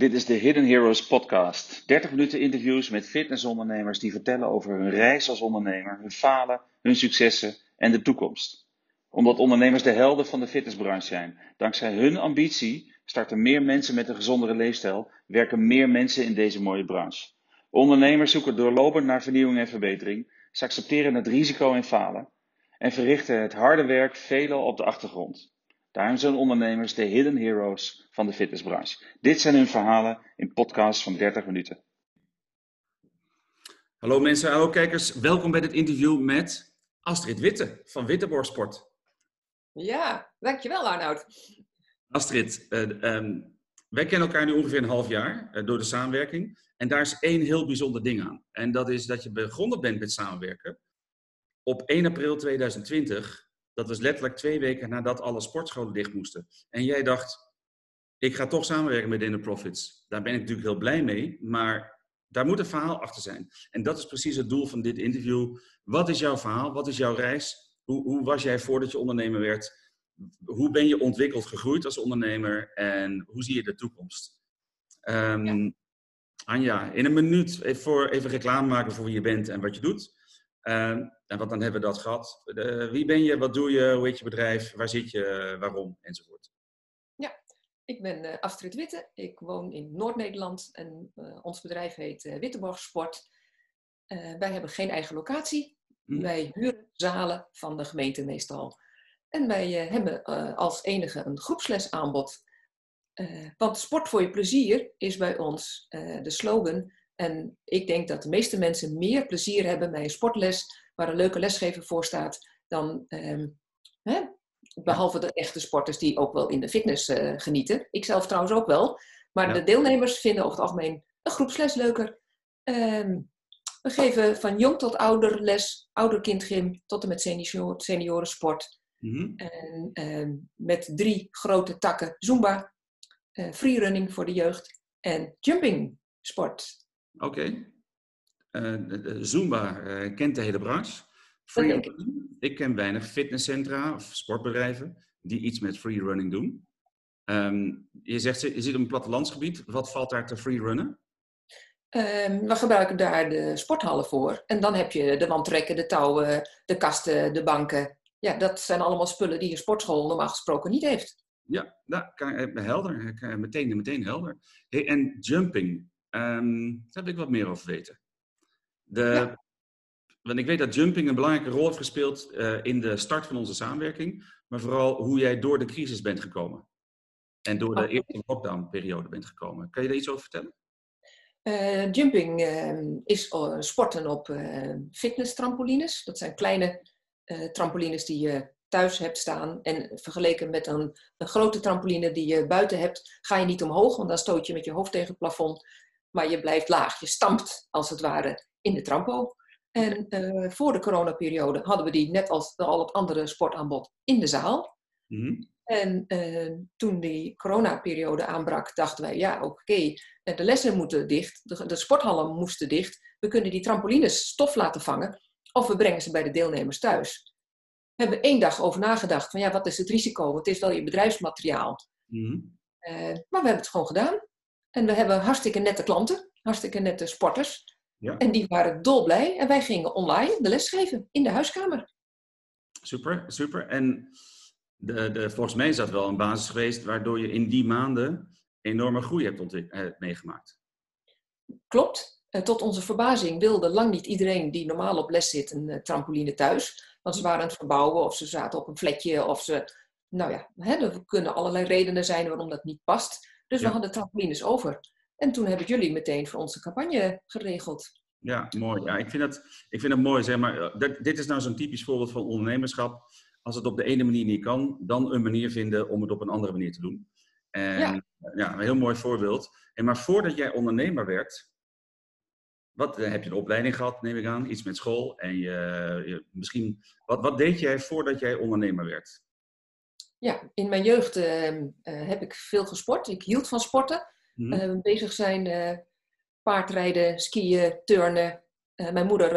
Dit is de Hidden Heroes podcast. 30 minuten interviews met fitnessondernemers die vertellen over hun reis als ondernemer, hun falen, hun successen en de toekomst. Omdat ondernemers de helden van de fitnessbranche zijn. Dankzij hun ambitie starten meer mensen met een gezondere leefstijl, werken meer mensen in deze mooie branche. Ondernemers zoeken doorlopend naar vernieuwing en verbetering. Ze accepteren het risico en falen en verrichten het harde werk veelal op de achtergrond. Daarom zijn ondernemers de hidden heroes van de fitnessbranche. Dit zijn hun verhalen in podcasts van 30 minuten. Hallo mensen, hallo kijkers. Welkom bij dit interview met Astrid Witte van Witteborg Sport. Ja, dankjewel Arnoud. Astrid, uh, um, wij kennen elkaar nu ongeveer een half jaar uh, door de samenwerking. En daar is één heel bijzonder ding aan. En dat is dat je begonnen bent met samenwerken op 1 april 2020 dat was letterlijk twee weken nadat alle sportscholen dicht moesten. En jij dacht, ik ga toch samenwerken met Inner Profits. Daar ben ik natuurlijk heel blij mee, maar daar moet een verhaal achter zijn. En dat is precies het doel van dit interview. Wat is jouw verhaal? Wat is jouw reis? Hoe, hoe was jij voordat je ondernemer werd? Hoe ben je ontwikkeld, gegroeid als ondernemer? En hoe zie je de toekomst? Um, Anja, in een minuut even, voor, even reclame maken voor wie je bent en wat je doet. Uh, en want dan hebben we dat gehad. wie ben je, wat doe je, hoe heet je bedrijf, waar zit je, waarom, enzovoort. Ja, ik ben uh, Astrid Witte. Ik woon in Noord-Nederland en uh, ons bedrijf heet uh, Witteborg Sport. wij hebben geen eigen locatie. Hm. Wij huren zalen van de gemeente meestal. En wij hebben als enige een groepslesaanbod. want sport voor je plezier is bij ons de slogan. En ik denk dat de meeste mensen meer plezier hebben bij een sportles waar een leuke lesgever voor staat, dan ehm, hè, behalve de echte sporters die ook wel in de fitness uh, genieten. Ik zelf trouwens ook wel. Maar de deelnemers vinden over het algemeen een groepsles leuker. Um, we geven van jong tot ouder les, ouder-kindgym tot en met senior, seniorensport. Mm en, um, met drie grote takken Zumba, uh, freerunning voor de jeugd en jumping sport. Oké. Uh, Zumba uh, kent de hele branche. Free ik ken weinig fitnesscentra of sportbedrijven die iets met freerunning doen. Um, je zegt, je zit op een plattelandsgebied. Wat valt daar te freerunnen? Um, we gebruiken daar de sporthallen voor. En dan heb je de wandtrekken, de touwen, de kasten, de banken. Ja, dat zijn allemaal spullen die een sportschool normaal gesproken niet heeft. Ja, nou, helder. Meteen, meteen helder. Hey, en jumping, um, daar wil ik wat meer over weten. De, Want ik weet dat jumping een belangrijke rol heeft gespeeld uh, in de start van onze samenwerking. Maar vooral hoe jij door de crisis bent gekomen. En door de oh. eerste lockdown-periode bent gekomen. Kan je daar iets over vertellen? Uh, jumping uh, is sporten op fitness-trampolines. Dat zijn kleine trampolines die je thuis hebt staan. En vergeleken met een, een, grote trampoline die je buiten hebt, ga je niet omhoog, want dan stoot je met je hoofd tegen het plafond. Maar je blijft laag. Je stampt als het ware in de trampo. En uh, voor de coronaperiode hadden we die net als al het andere sportaanbod in de zaal. Mm En uh, toen die coronaperiode aanbrak, dachten wij, ja oké, okay, eh, de lessen moeten dicht, de, de, sporthallen moesten dicht. We kunnen die trampolines stof laten vangen of we brengen ze bij de deelnemers thuis. We hebben één dag over nagedacht van ja, wat is het risico? Het is wel je bedrijfsmateriaal. Mm uh, maar we hebben het gewoon gedaan. En we hebben hartstikke nette klanten, hartstikke nette sporters. Ja. En die waren dolblij. En wij gingen online de les geven in de huiskamer. Super, super. En de, de, volgens mij is dat wel een basis geweest waardoor je in die maanden enorme groei hebt eh, meegemaakt. Klopt. Eh, tot onze verbazing wilde lang niet iedereen die normaal op les zit een uh, trampoline thuis. Want ze waren aan het verbouwen of ze zaten op een vlekje of ze... Nou ja, hè, er kunnen allerlei redenen zijn waarom dat niet past. Dus we hadden trampolines over. En toen hebben jullie meteen voor onze campagne geregeld. Ja, mooi. Ja, ik, vind dat, ik vind dat mooi. Zeg maar, eh, dit is nou zo'n typisch voorbeeld van ondernemerschap. Als het op de ene manier niet kan, dan een manier vinden om het op een andere manier te doen. En ja, ja een heel mooi voorbeeld. En maar voordat jij ondernemer werd, wat, eh, heb je een opleiding gehad, neem ik aan, iets met school. En je, je, misschien, wat, wat deed jij voordat jij ondernemer werd? Ja, in mijn jeugd uh, uh, heb ik veel gesport. Ik hield van sporten. Mm bezig zijn uh, paardrijden, skiën, turnen. Uh, mijn moeder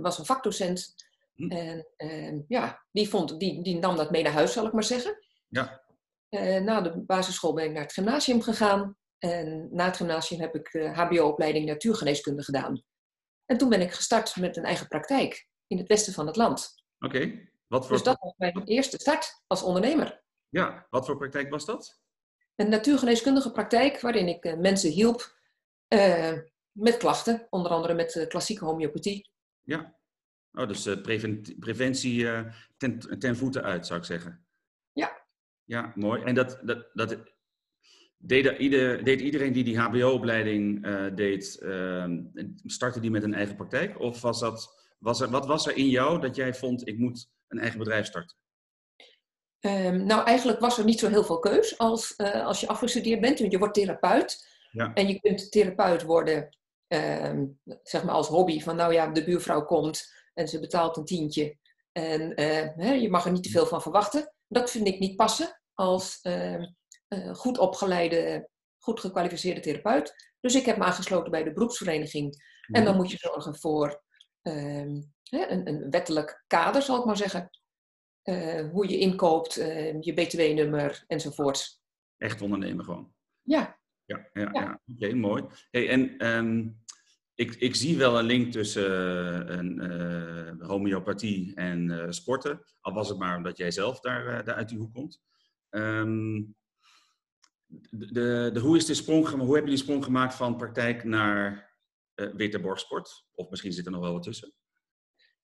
was een vakdocent. Mm. En ja, die, vond, die, die nam dat mee naar huis, zal ik maar zeggen. Ja. na de basisschool ben ik naar het gymnasium gegaan. En na het gymnasium heb ik HBO-opleiding natuurgeneeskunde gedaan. En toen ben ik gestart met een eigen praktijk in het westen van het land. Oké. Wat voor... Dus dat was mijn eerste start als ondernemer. Ja, wat voor praktijk was dat? Een natuurgeneeskundige praktijk waarin ik eh, mensen hielp eh, met klachten, onder andere met uh, klassieke homeopathie. Ja. Oh, dus uh, preventie ten, ten voeten uit, zou ik zeggen. Ja. Ja, mooi. En dat, dat, dat deed, ieder, deed iedereen die die HBO-opleiding deed, startte die met een eigen praktijk? Of was dat, was er, wat was er in jou dat jij vond, ik moet een eigen bedrijf starten? Um, nou, eigenlijk was er niet zo heel veel keus als, uh, als je afgestudeerd bent. Want je wordt therapeut. Ja. En je kunt therapeut worden, um, zeg maar als hobby. Van nou ja, de buurvrouw komt en ze betaalt een tientje. En uh, hè, je mag er niet te veel van verwachten. Dat vind ik niet passen als uh, goed opgeleide, goed gekwalificeerde therapeut. Dus ik heb me aangesloten bij de beroepsvereniging. En dan moet je zorgen voor een, een wettelijk kader, zal ik maar zeggen. Uh, hoe je inkoopt, uh, je btw-nummer enzovoorts. Echt ondernemen gewoon. Ja. Ja, ja, ja. ja. oké, okay, mooi. Hey, en um, ik, ik zie wel een link tussen uh, een, homeopathie en sporten. Al was het maar omdat jij zelf daar, daar uit die hoek komt. Um, de, de, de, hoe, is de sprong, hoe heb je die sprong gemaakt van praktijk naar witte borstsport? Of misschien zit er nog wel wat tussen?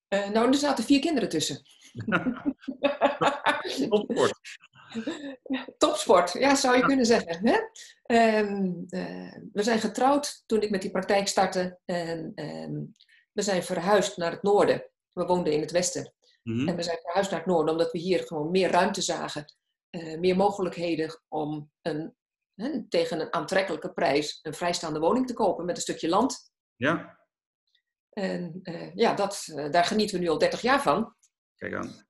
nou, er zaten vier kinderen tussen. Topsport. Topsport, ja, zou je ja. kunnen zeggen. Hè? Um, uh, we zijn getrouwd toen ik met die praktijk startte. En um, we zijn verhuisd naar het noorden. We woonden in het westen. Mhm. Mm -hmm. En we zijn verhuisd naar het noorden omdat we hier gewoon meer ruimte zagen. Uh, meer mogelijkheden om een, hè, tegen een aantrekkelijke prijs een vrijstaande woning te kopen met een stukje land. Ja. En uh, ja, dat, daar genieten we nu al 30 jaar van. Kijk aan.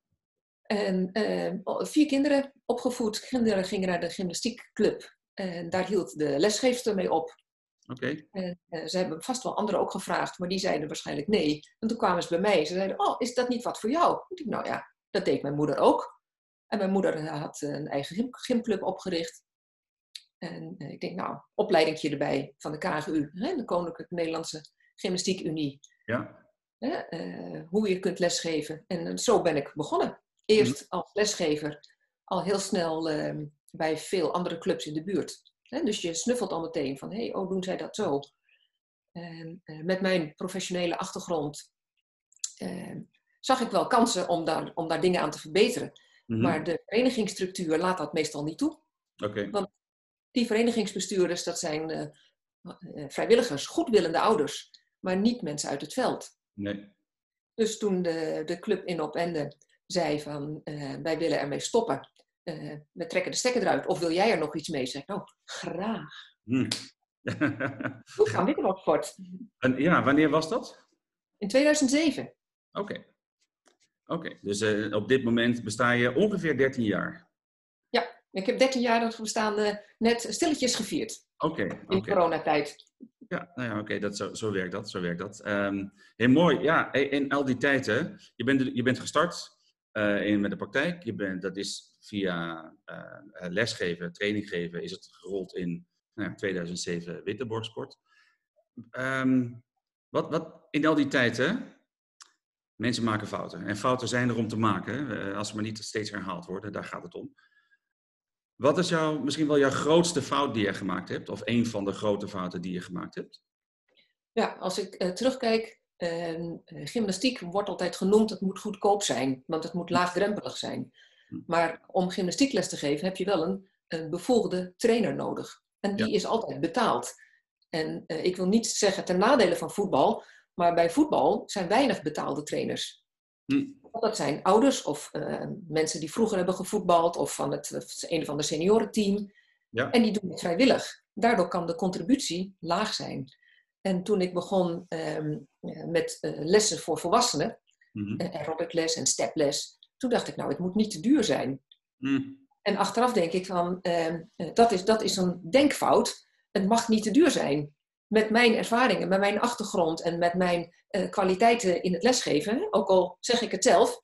En uh, vier kinderen opgevoed. Kinderen gingen naar de gymnastiekclub. En daar hield de lesgeefster mee op. Oké. Okay. En ze hebben vast wel anderen ook gevraagd, maar die zeiden waarschijnlijk nee. En toen kwamen ze bij mij. Ze zeiden, oh, is dat niet wat voor jou? Ik dacht, nou ja, dat deed mijn moeder ook. En mijn moeder had een eigen gym gymclub opgericht. En uh, ik denk, nou, opleidingje erbij van de KGU, hè, de Koninklijke Nederlandse Gymnastiek Unie. Ja. Uh, hoe je kunt lesgeven. En zo ben ik begonnen. Eerst mm. als lesgever, al heel snel uh, bij veel andere clubs in de buurt. Hè? Dus je snuffelt al meteen van, hé, hey, oh, doen zij dat zo? En uh, met mijn professionele achtergrond uh, zag ik wel kansen om daar, om daar dingen aan te verbeteren. Mhm. Mm -hmm. Maar de verenigingsstructuur laat dat meestal niet toe. Okay. Want die verenigingsbestuurders, dat zijn uh, vrijwilligers, goedwillende ouders, maar niet mensen uit het veld. Nee. Dus toen de, de club in Opende zei van, uh, wij willen ermee stoppen. Uh, we trekken de stekker eruit. Of wil jij er nog iets mee? Zeg nou, graag. Hm. Hoe gaan we op sport? En, ja, wanneer was dat? In 2007. Oké. Okay. Oké, okay. dus uh, op dit moment besta je ongeveer 13 jaar? Ik heb 13 jaar dat bestaan net stilletjes gevierd. Oké. Okay, in coronatijd. Ja, nou ja, oké, okay, zo, zo werkt dat. Zo werkt dat. Um, heel mooi. Ja, in al die tijd, hè, je, bent, je bent gestart uh, in, met de praktijk. Je bent, dat is via uh, lesgeven, training geven, is het gerold in nou ja, 2007 Witteborgsport. Um, wat, wat in al die tijd, hè, mensen maken fouten. En fouten zijn er om te maken, uh, als ze maar niet steeds herhaald worden. Daar gaat het om. Wat is jouw, misschien wel jouw grootste fout die je gemaakt hebt? Of een van de grote fouten die je gemaakt hebt? Ja, als ik uh, terugkijk, uh, gymnastiek wordt altijd genoemd, het moet goedkoop zijn, want het moet laagdrempelig zijn. Maar om gymnastiekles te geven heb je wel een, een bevolgde trainer nodig. En die ja. is altijd betaald. En uh, ik wil niet zeggen ten nadele van voetbal, maar bij voetbal zijn weinig betaalde trainers. Hm. Dat zijn ouders of uh, mensen die vroeger hebben gevoetbald of van het, een of ander seniorenteam. Ja. En die doen het vrijwillig. Daardoor kan de contributie laag zijn. En toen ik begon um, met uh, lessen voor volwassenen, mm-hmm. aerobicles en steples, toen dacht ik, nou, het moet niet te duur zijn. Mm. En achteraf denk ik van, uh, dat, is, dat is een denkfout. Het mag niet te duur zijn. Met mijn ervaringen, met mijn achtergrond en met mijn uh, kwaliteiten in het lesgeven, ook al zeg ik het zelf,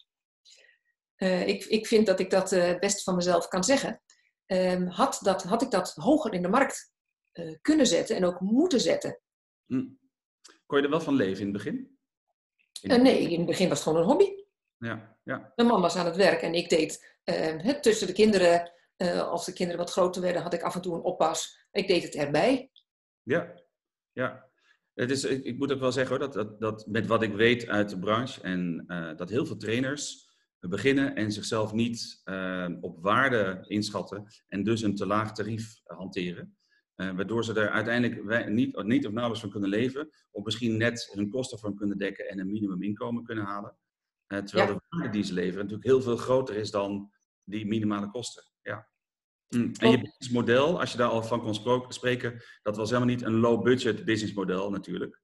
uh, ik, ik vind dat ik dat uh, best van mezelf kan zeggen, um, had, dat, had ik dat hoger in de markt kunnen zetten en ook moeten zetten. Hm. Kon je er wel van leven in het begin? In nee, in het begin was het gewoon een hobby. Ja, ja. Mijn man was aan het werk en ik deed het tussen de kinderen. als de kinderen wat groter werden, had ik af en toe een oppas. Ik deed het erbij. Ja, ja. Het is, ik, ik moet ook wel zeggen hoor, dat, dat, dat met wat ik weet uit de branche en dat heel veel trainers beginnen en zichzelf niet uh, op waarde inschatten en dus een te laag tarief hanteren. Uh, waardoor ze er uiteindelijk niet, niet of nauwelijks van kunnen leven, of misschien net hun kosten van kunnen dekken en een minimuminkomen kunnen halen. Terwijl de waarde die ze leveren natuurlijk heel veel groter is dan die minimale kosten. Mm. En je businessmodel, als je daar al van kon spreken, dat was helemaal niet een low-budget businessmodel natuurlijk.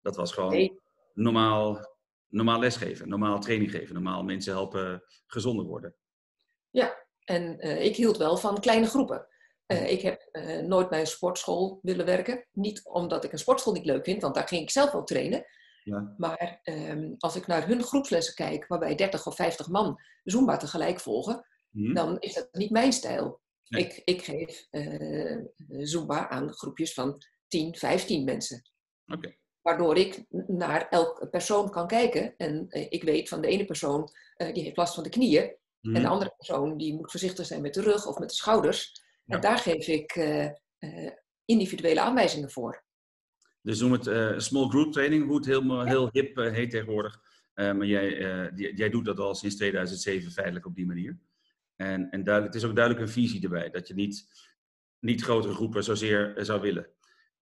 Dat was gewoon nee. normaal normaal lesgeven, normaal training geven, normaal mensen helpen gezonder worden. Ja, en uh, ik hield wel van kleine groepen. Uh, ik heb uh, nooit bij een sportschool willen werken. Niet omdat ik een sportschool niet leuk vind, want daar ging ik zelf wel trainen. Ja. Maar um, als ik naar hun groepslessen kijk, waarbij 30 of 50 man Zumba tegelijk volgen, hmm. dan is dat niet mijn stijl. Nee. Ik, ik geef Zumba aan groepjes van 10, 15 mensen. Oké. Waardoor ik naar elke persoon kan kijken. En eh, ik weet van de ene persoon, uh, die heeft last van de knieën. En de Mhm. andere persoon, die moet voorzichtig zijn met de rug of met de schouders. Ja. En daar geef ik individuele aanwijzingen voor. Dus noem het small group training, hoe het heel, heel hip heet tegenwoordig. Maar jij, die- jij doet dat al sinds 2007 feitelijk op die manier. En, en duidelijk, het is ook duidelijk een visie erbij, dat je niet, niet grotere groepen zozeer eh, zou willen.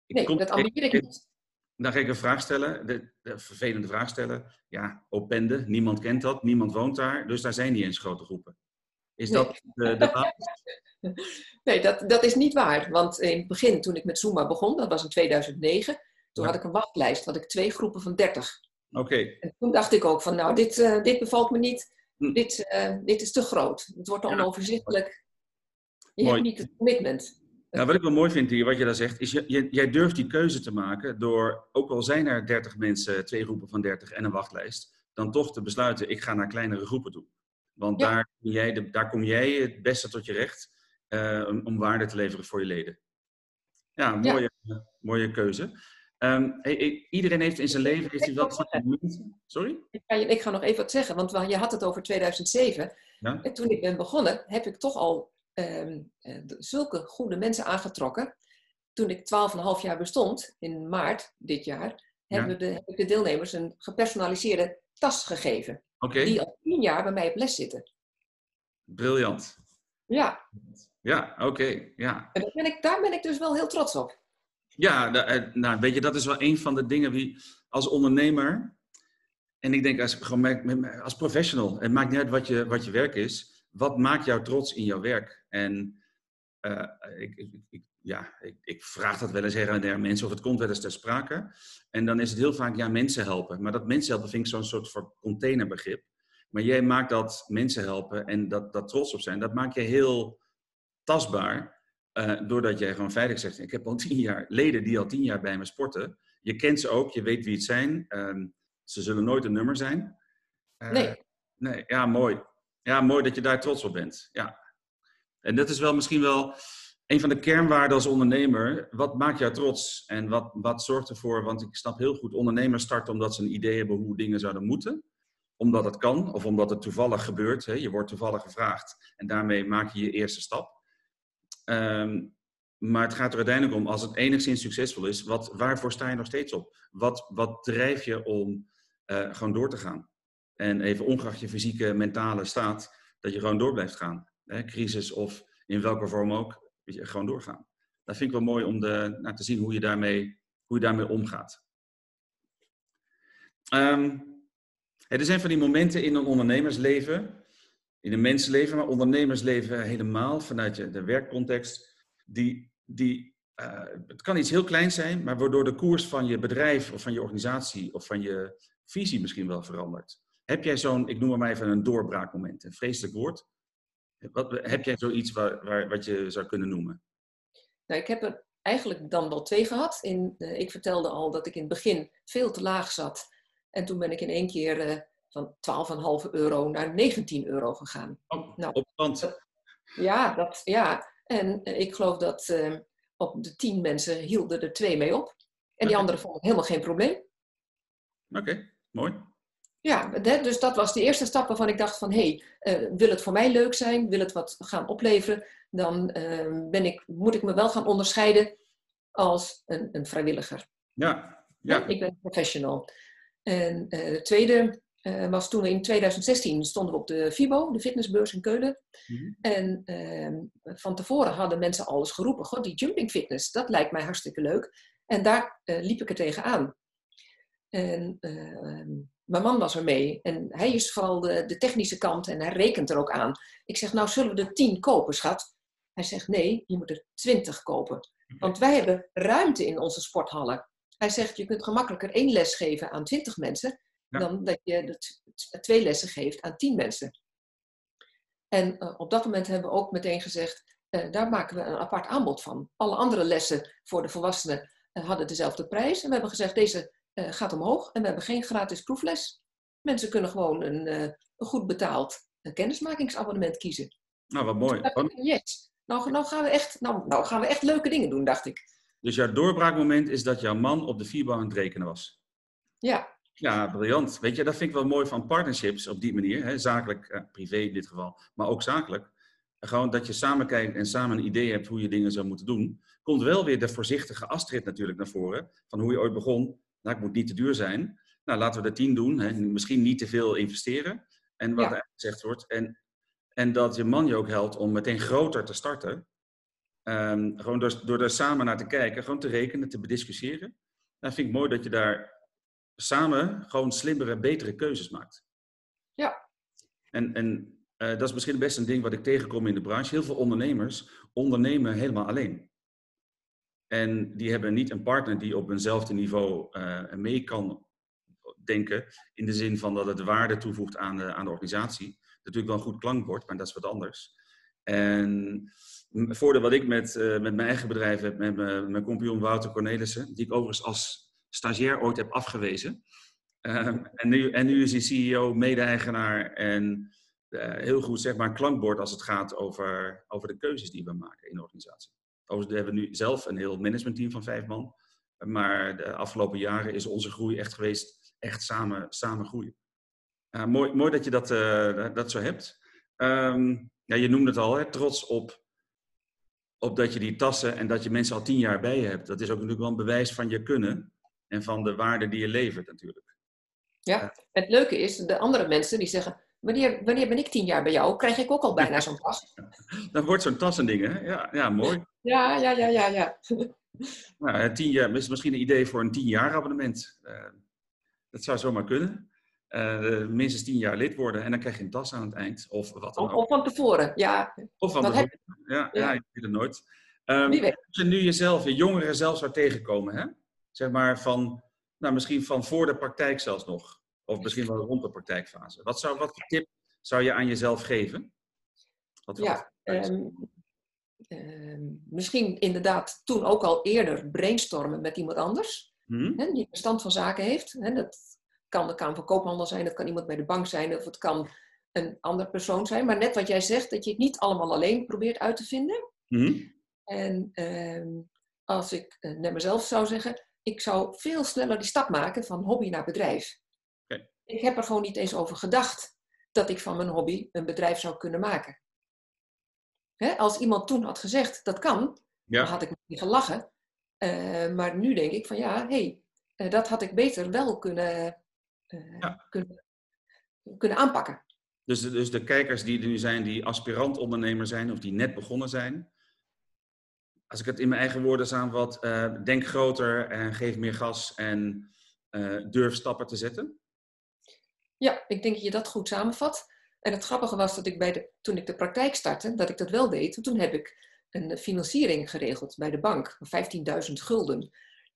Ik Nee, kom- dat ambieer ik ik- niet. Dan ga ik een vraag stellen, de, de vervelende vraag stellen. Ja, Opende, niemand kent dat, niemand woont daar, dus daar zijn niet eens grote groepen. Is Nee. dat de, de basis? Nee, dat, dat is niet waar. Want in het begin, toen ik met Zumba begon, dat was in 2009, toen Ja. had ik een wachtlijst, had ik twee groepen van 30. Oké, En toen dacht ik ook van, nou, dit, eh, dit bevalt me niet. Hm. Dit, eh, dit is te groot. Het wordt te Ja. onoverzichtelijk. Je Mooi. hebt niet het commitment. Nou, wat ik wel mooi vind hier, wat je daar zegt, is je, je- jij durft die keuze te maken door, ook al zijn er 30 mensen, twee groepen van 30 en een wachtlijst, dan toch te besluiten, ik ga naar kleinere groepen toe. Want Ja. daar, kom jij de, daar kom jij het beste tot je recht eh, om, om waarde te leveren voor je leden. Ja, Ja. mooie, mooie keuze. Ehm, iedereen heeft in zijn leven, heeft hij die momenten- Sorry? Ik ga, je- ik ga nog even wat zeggen, want je had het over 2007. Ja. En toen ik ben begonnen, heb ik toch al ehm, eh, zulke goede mensen aangetrokken. Toen ik 12,5 jaar bestond, in maart dit jaar, Ja. hebben de, heb ik de deelnemers een gepersonaliseerde tas gegeven. Die al 10 jaar bij mij op les zitten. briljant. Ja, Ja, oké, ja. en daar ben, ik, daar ben ik dus wel heel trots op. Ja, eh, nou, weet je, dat is wel een van de dingen wie als ondernemer. En ik denk als, gewoon als professional, het maakt niet uit wat je, wat je werk is. Wat maakt jou trots in jouw werk? En eh, ik, ja, ik, vraag dat wel eens her en der mensen, of het komt wel eens ter sprake. En dan is het heel vaak, ja, mensen helpen. Maar dat mensen helpen vind ik zo'n soort containerbegrip. Maar jij maakt dat mensen helpen en dat, dat trots op zijn, dat maak je heel tastbaar. Eh, doordat jij gewoon feitelijk zegt, ik heb al tien jaar leden die al tien jaar bij me sporten. Je kent ze ook, je weet wie het zijn. Ehm, ze zullen nooit een nummer zijn. Eh, Nee. Nee, ja, mooi. Ja, mooi dat je daar trots op bent. Ja. En dat is wel misschien wel een van de kernwaarden als ondernemer. Wat maakt jou trots en wat, wat zorgt ervoor? Want ik snap heel goed, ondernemers starten omdat ze een idee hebben hoe dingen zouden moeten. Omdat het kan of omdat het toevallig gebeurt. Hè? Je wordt toevallig gevraagd en daarmee maak je je eerste stap. Ehm, maar het gaat er uiteindelijk om, als het enigszins succesvol is, wat, waarvoor sta je nog steeds op? Wat, wat drijf je om eh, gewoon door te gaan? En even ongeacht je fysieke, mentale staat, dat je gewoon door blijft gaan. Hè? Crisis of in welke vorm ook, je, gewoon doorgaan. Dat vind ik wel mooi om de, nou, te zien hoe je daarmee, hoe je daarmee omgaat. Ehm, hè, er zijn van die momenten in een ondernemersleven, in een mensenleven, maar ondernemersleven helemaal vanuit de werkcontext, die, die eh, het kan iets heel kleins zijn, maar waardoor de koers van je bedrijf of van je organisatie of van je visie misschien wel verandert. Heb jij zo'n, ik noem het maar even een doorbraakmoment, een vreselijk woord. Wat, heb jij zoiets waar, waar, wat je zou kunnen noemen? Nou, ik heb er eigenlijk dan wel twee gehad. In, eh, ik vertelde al dat ik in het begin veel te laag zat. En toen ben ik in één keer eh, van 12,5 euro naar 19 euro gegaan. Oh, Nou, op stand. Ja, dat, ja. en eh, ik geloof dat eh, op de tien mensen hielden er twee mee op. En die anderen vonden het helemaal geen probleem. Oké, mooi. Ja, dus dat was de eerste stap waarvan ik dacht van... hé, hey, eh, wil het voor mij leuk zijn? Wil het wat gaan opleveren? Dan eh, ben ik, moet ik me wel gaan onderscheiden als een, een vrijwilliger. Ja, ja. Ik ben professional. En eh, de tweede eh, was toen in 2016 stonden we op de FIBO, de fitnessbeurs in Keulen. Mhm. En ehm, van tevoren hadden mensen alles geroepen. God, die jumping fitness, dat lijkt mij hartstikke leuk. En daar eh, liep ik er tegenaan. En ehm, mijn man was er mee. En hij is vooral de, de technische kant en hij rekent er ook aan. Ik zeg, nou zullen we er tien kopen, schat? Hij zegt, nee, je moet er twintig kopen. Want wij hebben ruimte in onze sporthallen. Hij zegt, je kunt gemakkelijker één les geven aan twintig mensen... Ja. dan dat je twee lessen geeft aan tien mensen. En eh, op dat moment hebben we ook meteen gezegd, eh, daar maken we een apart aanbod van. Alle andere lessen voor de volwassenen eh, hadden dezelfde prijs. En we hebben gezegd, deze gaat omhoog en we hebben geen gratis proefles. Mensen kunnen gewoon een, een goed betaald kennismakingsabonnement kiezen. Nou, wat mooi. Ik, Yes. Nou, nou, gaan we echt, nou, nou gaan we echt leuke dingen doen, dacht ik. Dus jouw doorbraakmoment is dat jouw man op de FIBO aan het rekenen was. Ja, Ja, briljant. Weet je, dat vind ik wel mooi van partnerships op die manier. Hè? Zakelijk, eh, privé in dit geval, maar ook zakelijk. Gewoon dat je samen kijkt en samen een idee hebt hoe je dingen zou moeten doen. Komt wel weer de voorzichtige Astrid natuurlijk naar voren. Van hoe je ooit begon. Nou, ik moet niet te duur zijn. Nou, laten we er tien doen. Hè? Misschien niet te veel investeren. En wat Ja. er gezegd wordt. En, en dat je man je ook helpt om meteen groter te starten. Ehm, gewoon door, door er samen naar te kijken, gewoon te rekenen, te bediscussiëren. Dan vind ik mooi dat je daar samen gewoon slimmere, betere keuzes maakt. Ja. En, en eh, dat is misschien best een ding wat ik tegenkom in de branche. Heel veel ondernemers ondernemen helemaal alleen. En die hebben niet een partner die op eenzelfde niveau eh, mee kan denken. In de zin van dat het waarde toevoegt aan de, aan de organisatie. Natuurlijk wel een goed klankbord, maar dat is wat anders. En het voordeel wat ik met, eh, met mijn eigen bedrijf heb, met mijn, mijn compagnon Wouter Cornelissen, die ik overigens als stagiair ooit heb afgewezen. Ehm, en, nu, en nu is hij CEO, mede-eigenaar en eh, heel goed zeg maar klankbord als het gaat over, over de keuzes die we maken in de organisatie. We hebben nu zelf een heel managementteam van vijf man. Maar de afgelopen jaren is onze groei echt geweest, echt samen, samen groeien. Uh, mooi, mooi dat je dat, uh, dat zo hebt. Um, ja, je noemde het al, hè, trots op, op dat je die tassen en dat je mensen al tien jaar bij je hebt. Dat is ook natuurlijk wel een bewijs van je kunnen en van de waarde die je levert natuurlijk. Ja, het leuke is, de andere mensen die zeggen, wanneer, wanneer ben ik tien jaar bij jou? Krijg ik ook al bijna zo'n tas? Dan wordt zo'n tas een ding, hè? Ja, ja mooi. Ja, ja, ja, ja, ja. Nou, tien jaar, is misschien een idee voor een tien jaar abonnement. Uh, dat zou zomaar kunnen. Uh, minstens tien jaar lid worden en dan krijg je een tas aan het eind. Of wat dan ook. Of van tevoren, ja. Of van tevoren. Ja, ja. ja, je weet het nooit. Um, Wie weet. Als je nu jezelf, je jongeren zelf zou tegenkomen, hè? Zeg maar van, nou, misschien van voor de praktijk zelfs nog. Of misschien wel rond de praktijkfase. Wat, zou, wat voor tip zou je aan jezelf geven? Wat ja, um, um, misschien inderdaad toen ook al eerder brainstormen met iemand anders. Hmm? Hè, die verstand van zaken heeft. Hè, dat kan de Kamer van Koophandel zijn, dat kan iemand bij de bank zijn, of het kan een andere persoon zijn. Maar net wat jij zegt, dat je het niet allemaal alleen probeert uit te vinden. Hmm? En um, als ik uh, naar mezelf zou zeggen, ik zou veel sneller die stap maken van hobby naar bedrijf. Okay. Ik heb er gewoon niet eens over gedacht dat ik van mijn hobby een bedrijf zou kunnen maken. Hè, als iemand toen had gezegd, dat kan, ja. dan had ik niet gelachen. Uh, maar nu denk ik van ja, hé, hey, uh, dat had ik beter wel kunnen, uh, ja. kunnen, kunnen aanpakken. Dus de, dus de kijkers die er nu zijn, die aspirant ondernemer zijn of die net begonnen zijn. Als ik het in mijn eigen woorden samenvat, uh, denk groter en geef meer gas en uh, durf stappen te zetten. Ja, ik denk dat je dat goed samenvat. En het grappige was dat ik bij de, toen ik de praktijk startte, dat ik dat wel deed. Toen heb ik een financiering geregeld bij de bank, 15.000 gulden.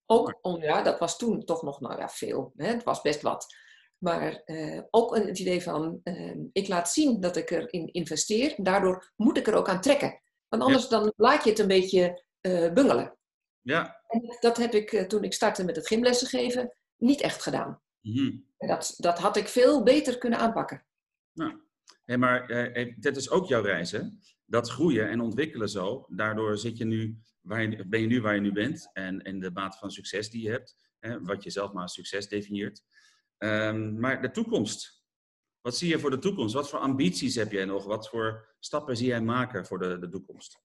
Ook om, ja, dat was toen toch nog, nou ja, veel. Hè? Het was best wat. Maar uh, ook een, het idee van, uh, ik laat zien dat ik erin investeer. Daardoor moet ik er ook aan trekken. Want anders ja. dan laat je het een beetje uh, bungelen. Ja. En dat heb ik uh, toen ik startte met het gymlessen geven niet echt gedaan. Mm-hmm. Dat, dat had ik veel beter kunnen aanpakken. Nou, hey, maar uh, dat is ook jouw reis, hè? dat groeien en ontwikkelen zo, daardoor zit je nu, waar je, ben je nu waar je nu bent en, en de mate van succes die je hebt, hè, wat je zelf maar als succes definieert. Ehm, maar de toekomst, wat zie je voor de toekomst? Wat voor ambities heb jij nog? Wat voor stappen zie jij maken voor de, de toekomst?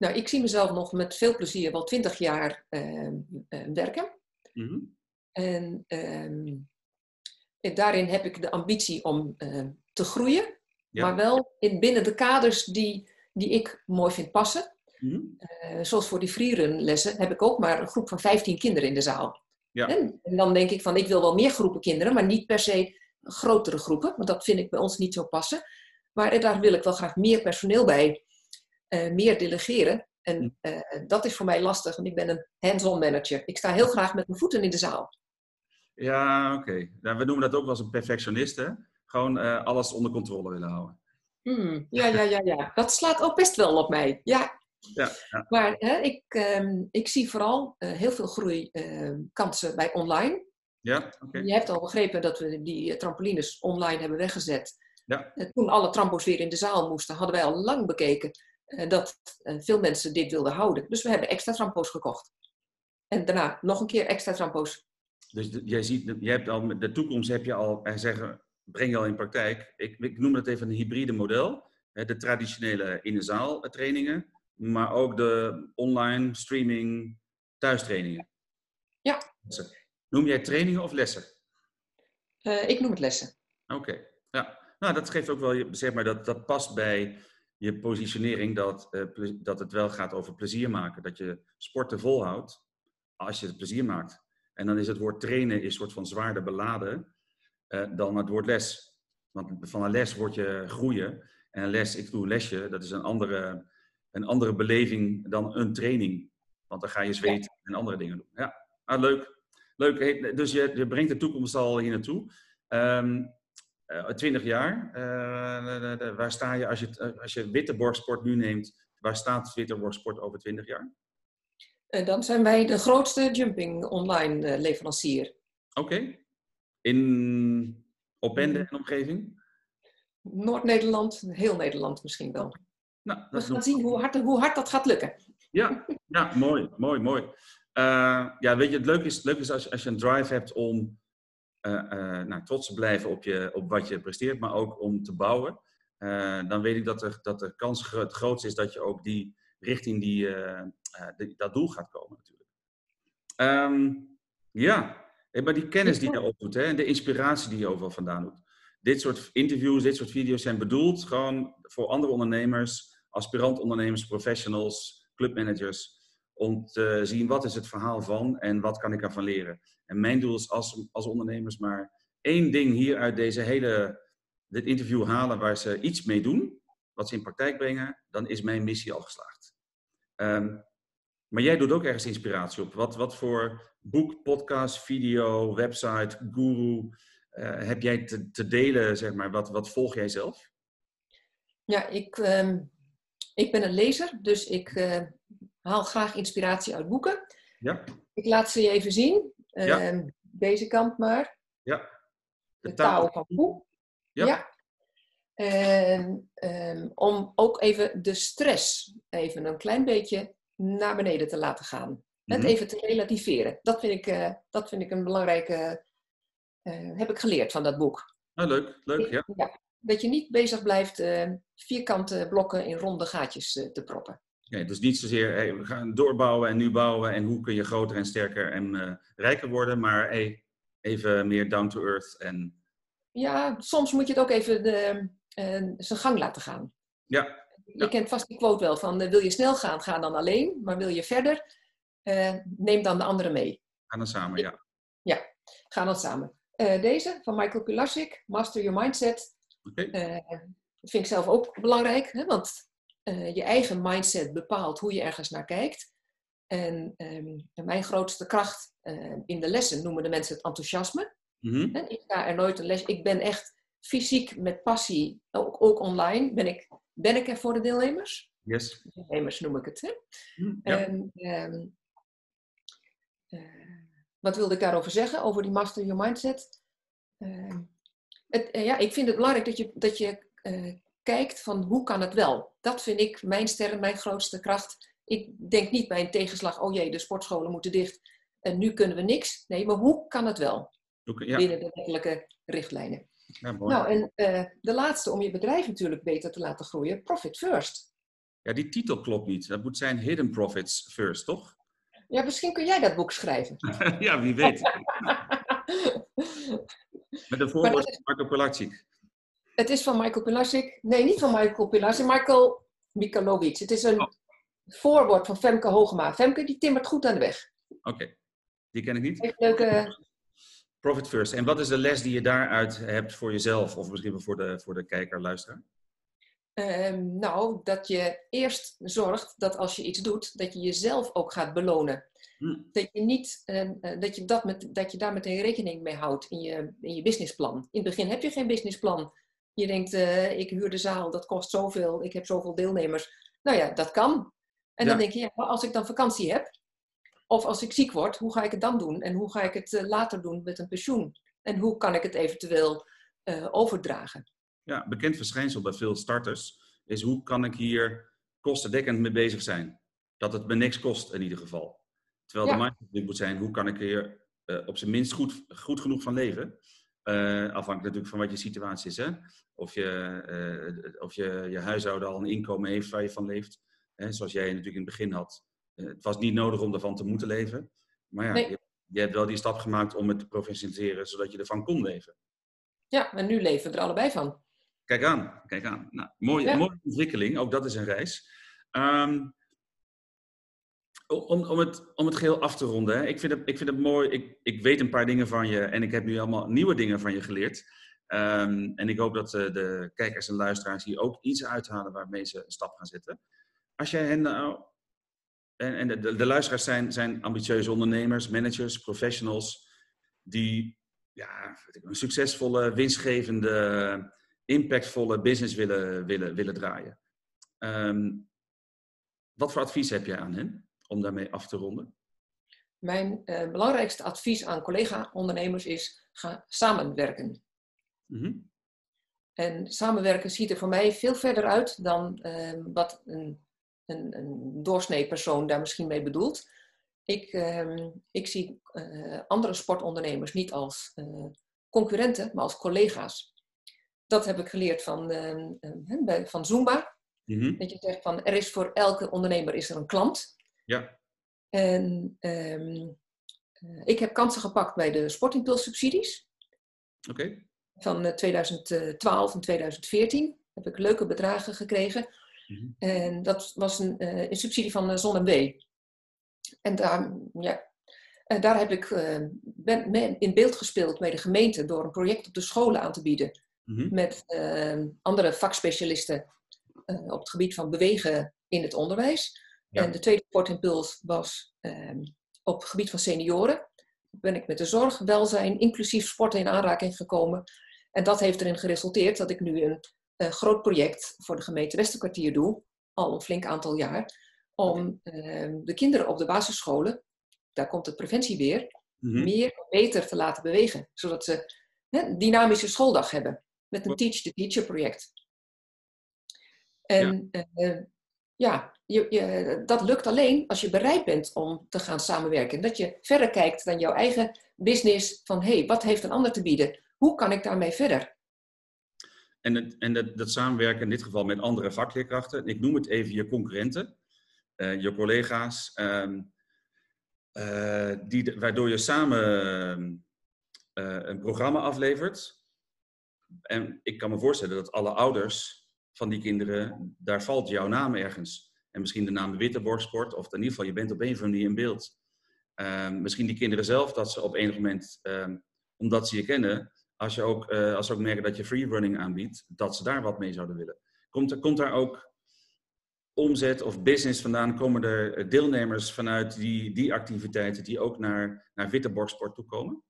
Nou, ik zie mezelf nog met veel plezier wel twintig jaar uh, werken. Mhm. En ehm, daarin heb ik de ambitie om uh, te groeien, Ja. maar wel in, binnen de kaders die, die ik mooi vind passen. Mhm. Eh, zoals voor die freerun lessen heb ik ook maar een groep van 15 kinderen in de zaal. Ja. En, en dan denk ik van, ik wil wel meer groepen kinderen, maar niet per se grotere groepen, want dat vind ik bij ons niet zo passen. Maar daar wil ik wel graag meer personeel bij, eh, meer delegeren. En eh, dat is voor mij lastig, want ik ben een hands-on manager. Ik sta heel graag met mijn voeten in de zaal. Ja, oké. Nou, we noemen dat ook wel eens een perfectionist, hè? Gewoon eh, alles onder controle willen houden. Hmm, ja, ja, ja, ja. Dat slaat ook best wel op mij. Ja. Ja, ja. Maar hè, ik, ehm, ik zie vooral heel veel groeikansen bij online. Ja, oké. Je hebt al begrepen dat we die trampolines online hebben weggezet. Ja. Toen alle trampo's weer in de zaal moesten, hadden wij al lang bekeken dat eh, veel mensen dit wilden houden. Dus we hebben extra trampo's gekocht. En daarna nog een keer extra trampo's. Dus jij ziet, jij hebt al, de toekomst heb je al, en zeggen, breng je al in praktijk. Ik, ik noem het even een hybride model. De traditionele in de zaal eh, trainingen, maar ook de online streaming thuistrainingen. Ja. Noem jij trainingen of lessen? Eh, ik noem het lessen. Oké, ja. Nou, dat geeft ook wel, je- zeg maar, dat, dat past bij je positionering dat, eh, dat het wel gaat over plezier maken. Dat je sporten volhoudt als je het plezier maakt. En dan is het woord trainen is soort van zwaarder beladen eh, dan het woord les. Want van een les word je groeien. En een les, ik doe een lesje, dat is een andere, een andere beleving dan een training. Want dan ga je zweten en andere dingen doen. Ja, ah, leuk. Leuk. Dus je, je brengt de toekomst al hier naartoe. Ehm, eh, 20 jaar, eh, de- de- waar sta je als je, eh, als je Witteborg Sport nu neemt, waar staat Witteborg Sport over 20 jaar? Eh, dan zijn wij de grootste jumping online eh, leverancier. Oké. In Opende en omgeving? Noord-Nederland, heel Nederland misschien wel. Nou, We gaan nog- zien hoe hard, hoe hard dat gaat lukken. Ja, ja mooi, mooi, mooi. Eh, ja, weet je, het leuke is, het leuke is als, je- als je een drive hebt om eh, eh, nou, trots te blijven op, je, op wat je presteert, maar ook om te bouwen. eh, dan weet ik dat, er, dat de kans het grootst is dat je ook die richting die, eh, eh, die- dat doel gaat komen natuurlijk. Ehm, ja, Eh, maar die kennis die je opdoet hè, en de inspiratie die je overal vandaan doet. Dit soort interviews, dit soort video's zijn bedoeld gewoon voor andere ondernemers, aspirant ondernemers, professionals, clubmanagers, om te zien wat is het verhaal van en wat kan ik ervan leren. En mijn doel is als, als ondernemers maar één ding hier uit deze hele, dit interview halen waar ze iets mee doen, wat ze in praktijk brengen, dan is mijn missie al geslaagd. Ehm, maar jij doet ook ergens inspiratie op. Wat, wat voor boek, podcast, video, website, guru eh, heb jij te, te delen, zeg maar? Wat, wat volg jij zelf? Ja, ik, ehm, ik ben een lezer, dus ik eh, haal graag inspiratie uit boeken. Ja, Ik laat ze je even zien. Ja. Ehm, Deze kant maar. ja. De taal van Poe. Ja. En ehm, om ook even de stress even een klein beetje naar beneden te laten gaan. Het Mhm. even te relativeren. Dat vind ik, eh, dat vind ik een belangrijke... eh, heb ik geleerd van dat boek. Ah, leuk, leuk, ja. Dat je niet bezig blijft eh, vierkante blokken in ronde gaatjes te proppen. Nee, dus niet zozeer hey, we gaan doorbouwen en nu bouwen en hoe kun je groter en sterker en eh, rijker worden, maar hey, even meer down to earth en Ja, soms moet je het ook even de, eh, zijn gang laten gaan. ja, Je kent vast die quote wel van eh, wil je snel gaan, ga dan alleen. Maar wil je verder, neem dan de anderen mee. gaan dan samen, ja. Ga dan samen. Deze van Michael Pilasik, Master Your Mindset. Oké, vind ik zelf ook belangrijk, hè? want eh, je eigen mindset bepaalt hoe je ergens naar kijkt. En ehm, mijn grootste kracht eh, in de lessen noemen de mensen het enthousiasme. Mhm. Ik ga er nooit een les. Ik ben echt fysiek met passie, ook, ook online, ben ik, ben ik er voor de deelnemers. yes. Deelnemers noem ik het. Hè? Hm, Ja. En, ehm, eh, wat wilde ik daarover zeggen? Over die Master Your Mindset. Ehm, het, ja, ik vind het belangrijk dat je, dat je kijkt van hoe kan het wel. Dat vind ik mijn sterren, mijn grootste kracht. Ik denk niet bij een tegenslag, oh jee, de sportscholen moeten dicht en nu kunnen we niks. Nee, maar hoe kan het wel? Ja. Binnen de wettelijke richtlijnen. Ja. Nou, en eh, de laatste om je bedrijf natuurlijk beter te laten groeien, profit first. Ja, die titel klopt niet. Dat moet zijn Hidden Profits First, toch? Ja, misschien kun jij dat boek schrijven. ja, wie weet. Met een voorwoord van Marco Polacic. Het is van Michael Pilasik. Nee, niet van Michael Pilasik. Michael Mikalovic. Het is een Oh. voorwoord van Femke Hogema. Femke, die timmert goed aan de weg. Oké, die ken ik niet. Heeft leuke... Profit First. En wat is de les die je daaruit hebt voor jezelf? Of misschien voor de, voor de kijker, luisteraar? Ehm, nou, dat je eerst zorgt dat als je iets doet, dat je jezelf ook gaat belonen. Hm. Dat je, niet, eh, eh, dat, je dat, met, dat je daar meteen rekening mee houdt in je, in je businessplan. In het begin heb je geen businessplan. Je denkt, eh, ik huur de zaal, dat kost zoveel, ik heb zoveel deelnemers. Nou ja, dat kan. En dan denk je, ja, maar als ik dan vakantie heb, of als ik ziek word, hoe ga ik het dan doen? En hoe ga ik het eh, later doen met een pensioen? En hoe kan ik het eventueel eh, overdragen? Ja, bekend verschijnsel bij veel starters is hoe kan ik hier kostendekkend mee bezig zijn? Dat het me niks kost in ieder geval. Terwijl Ja. de mindset moet zijn, hoe kan ik hier op zijn minst goed, goed genoeg van leven? Eh, afhankelijk natuurlijk van wat je situatie is. Hè? Of, je, eh, of je, je huishouden al een inkomen heeft waar je van leeft. Hè? Zoals jij natuurlijk in het begin had. Eh, het was niet nodig om ervan te moeten leven. Maar ja, Nee. je, je hebt wel die stap gemaakt om het te professionaliseren, zodat je ervan kon leven. Ja, en nu leven we er allebei van. Kijk aan, kijk aan. Nou, mooie, Ja. mooie ontwikkeling, ook dat is een reis. Ehm, om, om, het, om het geheel af te ronden, hè. Ik, vind het, ik vind het mooi, ik, ik weet een paar dingen van je en ik heb nu allemaal nieuwe dingen van je geleerd. Ehm, en ik hoop dat eh, de kijkers en luisteraars hier ook iets uithalen waarmee ze een stap gaan zetten. Als jij hen nou, en, en de, de luisteraars zijn, zijn ambitieuze ondernemers, managers, professionals, die ja, een succesvolle, winstgevende, impactvolle business willen, willen, willen draaien. Ehm, wat voor advies heb jij aan hen om daarmee af te ronden? Mijn eh, belangrijkste advies aan collega-ondernemers is: ga samenwerken. Mhm. En samenwerken ziet er voor mij veel verder uit dan eh, wat een, een, een doorsnee persoon daar misschien mee bedoelt. Ik, eh, ik zie eh, andere sportondernemers niet als concurrenten, maar als collega's. Dat heb ik geleerd van, eh, eh, bij- van Zumba. Mhm. Dat je zegt van er is voor elke ondernemer is er een klant. Ja. En ehm, eh, ik heb kansen gepakt bij de sportimpulssubsidies Oké. van eh, 2012 en 2014. Heb ik leuke bedragen gekregen. Mhm. En dat was een, eh, een subsidie van uh, ZonMW. En daar, ja, en daar heb ik eh, ben, in beeld gespeeld bij de gemeente door een project op de scholen aan te bieden Mhm. met eh, andere vakspecialisten eh, op het gebied van bewegen in het onderwijs. Ja. En de tweede sportimpuls was ehm, op het gebied van senioren. Ben ik met de zorg, welzijn, inclusief sporten in aanraking gekomen. En dat heeft erin geresulteerd dat ik nu een eh, groot project voor de gemeente Westerkwartier doe, al een flink aantal jaar, om ehm, de kinderen op de basisscholen, daar komt de preventie weer, Mhm. meer en beter te laten bewegen. Zodat ze een dynamische schooldag hebben. Met een Teach the Teacher project. En ja, ja je, je, dat lukt alleen als je bereid bent om te gaan samenwerken. Dat je verder kijkt dan jouw eigen business. Van hé, hey, wat heeft een ander te bieden? Hoe kan ik daarmee verder? En, en dat, dat samenwerken in dit geval met andere vakleerkrachten. Ik noem het even je concurrenten. Uh, je collega's. Uh, uh, die, waardoor je samen uh, een programma aflevert. En ik kan me voorstellen dat alle ouders van die kinderen, daar valt jouw naam ergens. En misschien de naam Witteborgsport, of in ieder geval, je bent op een of andere manier in beeld. Uh, misschien die kinderen zelf, dat ze op enig moment, uh, omdat ze je kennen, als, je ook, uh, als ze ook merken dat je freerunning aanbiedt, dat ze daar wat mee zouden willen. Komt, er, komt daar ook omzet of business vandaan? Komen er deelnemers vanuit die, die activiteiten die ook naar, naar Witteborgsport toe komen?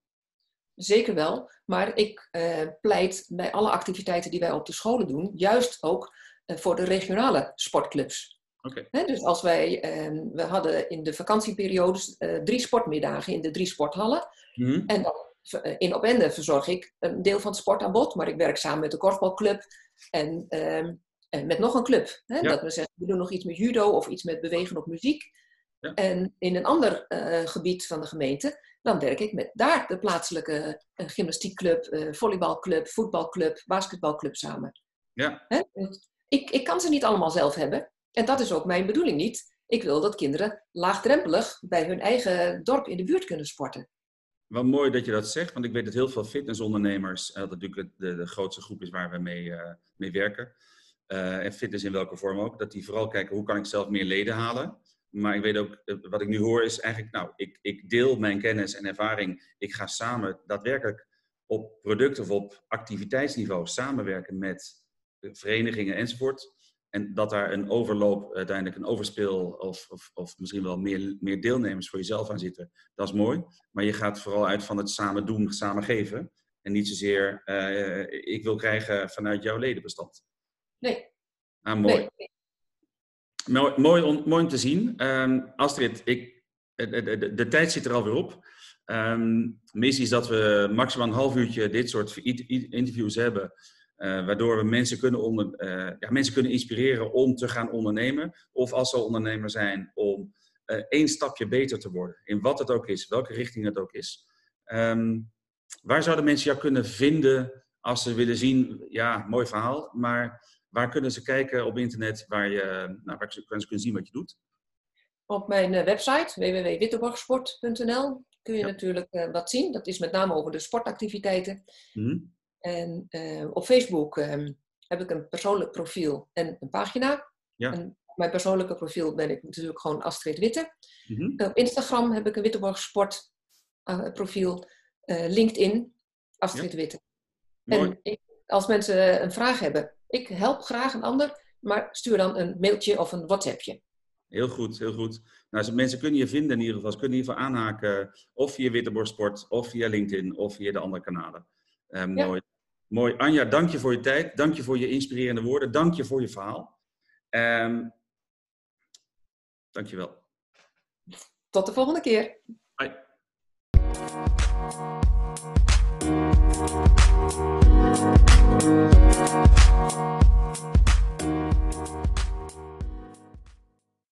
Zeker wel, maar ik uh, pleit bij alle activiteiten die wij op de scholen doen, juist ook uh, voor de regionale sportclubs. Okay. He, dus als wij, uh, we hadden in de vakantieperiodes eh, drie sportmiddagen in de drie sporthallen. Mm -hmm. En dan, eh, in Opende verzorg ik een deel van het sportaanbod, maar ik werk samen met de korfbalclub. En ehm, En met nog een club. Dat we zeggen, we doen nog iets met judo of iets met bewegen op muziek. Ja. En in een ander uh, gebied van de gemeente, dan werk ik met daar de plaatselijke uh, gymnastiekclub, uh, volleybalclub, voetbalclub, basketbalclub samen. Ja. Hè? Ik, ik kan ze niet allemaal zelf hebben. En dat is ook mijn bedoeling niet. Ik wil dat kinderen laagdrempelig bij hun eigen dorp in de buurt kunnen sporten. Wat mooi dat je dat zegt, want ik weet dat heel veel fitnessondernemers, dat natuurlijk de, de grootste groep is waar we mee, mee werken, en fitness in welke vorm ook, dat die vooral kijken hoe kan ik zelf meer leden halen. Maar ik weet ook, eh, wat ik nu hoor is eigenlijk, nou, ik, ik deel mijn kennis en ervaring. Ik ga samen daadwerkelijk op product- of op activiteitsniveau samenwerken met verenigingen enzovoort. En dat daar een overloop, uiteindelijk een overspeel of, of, of misschien wel meer, meer deelnemers voor jezelf aan zitten. Dat is mooi. Maar je gaat vooral uit van het samen doen, samen geven. En niet zozeer, uh, ik wil krijgen vanuit jouw ledenbestand. Nee. Ah, mooi. Nee. Mooi, mooi, om, te zien. Um, Astrid, ik, de, de, de, tijd zit er alweer op. Um, missie is dat we maximaal een half uurtje dit soort interviews hebben. Uh, waardoor we mensen kunnen, onder, uh, ja, mensen kunnen inspireren om te gaan ondernemen. Of als ze ondernemer zijn, om uh, één stapje beter te worden. In wat het ook is, welke richting het ook is. Um, waar zouden mensen jou kunnen vinden als ze willen zien, ja, mooi verhaal, maar Waar kunnen ze kijken op internet waar, je, nou, waar ze kunnen zien wat je doet? Op mijn uh, website www.witteborgsport.nl kun je ja. natuurlijk uh, wat zien. Dat is met name over de sportactiviteiten. Mm. En uh, op Facebook um, heb ik een persoonlijk profiel en een pagina. Ja. En op mijn persoonlijke profiel ben ik natuurlijk gewoon Astrid Witte. Mm-hmm. op Instagram heb ik een Witteborg Sport profiel. LinkedIn, Astrid Ja. Witte. Mooi. En ik, als mensen een vraag hebben, ik help graag een ander, maar stuur dan een mailtje of een WhatsAppje. Heel goed, heel goed. Nou, mensen kunnen je vinden in ieder geval. Ze kunnen in ieder geval aanhaken of via Witteborst Sport, of via LinkedIn, of via de andere kanalen. Eh, mooi. Mooi. Anja, dank je voor je tijd. Dank je voor je inspirerende woorden. Dank je voor je verhaal. Um, dank je wel. Tot de volgende keer. Bye. Thank you.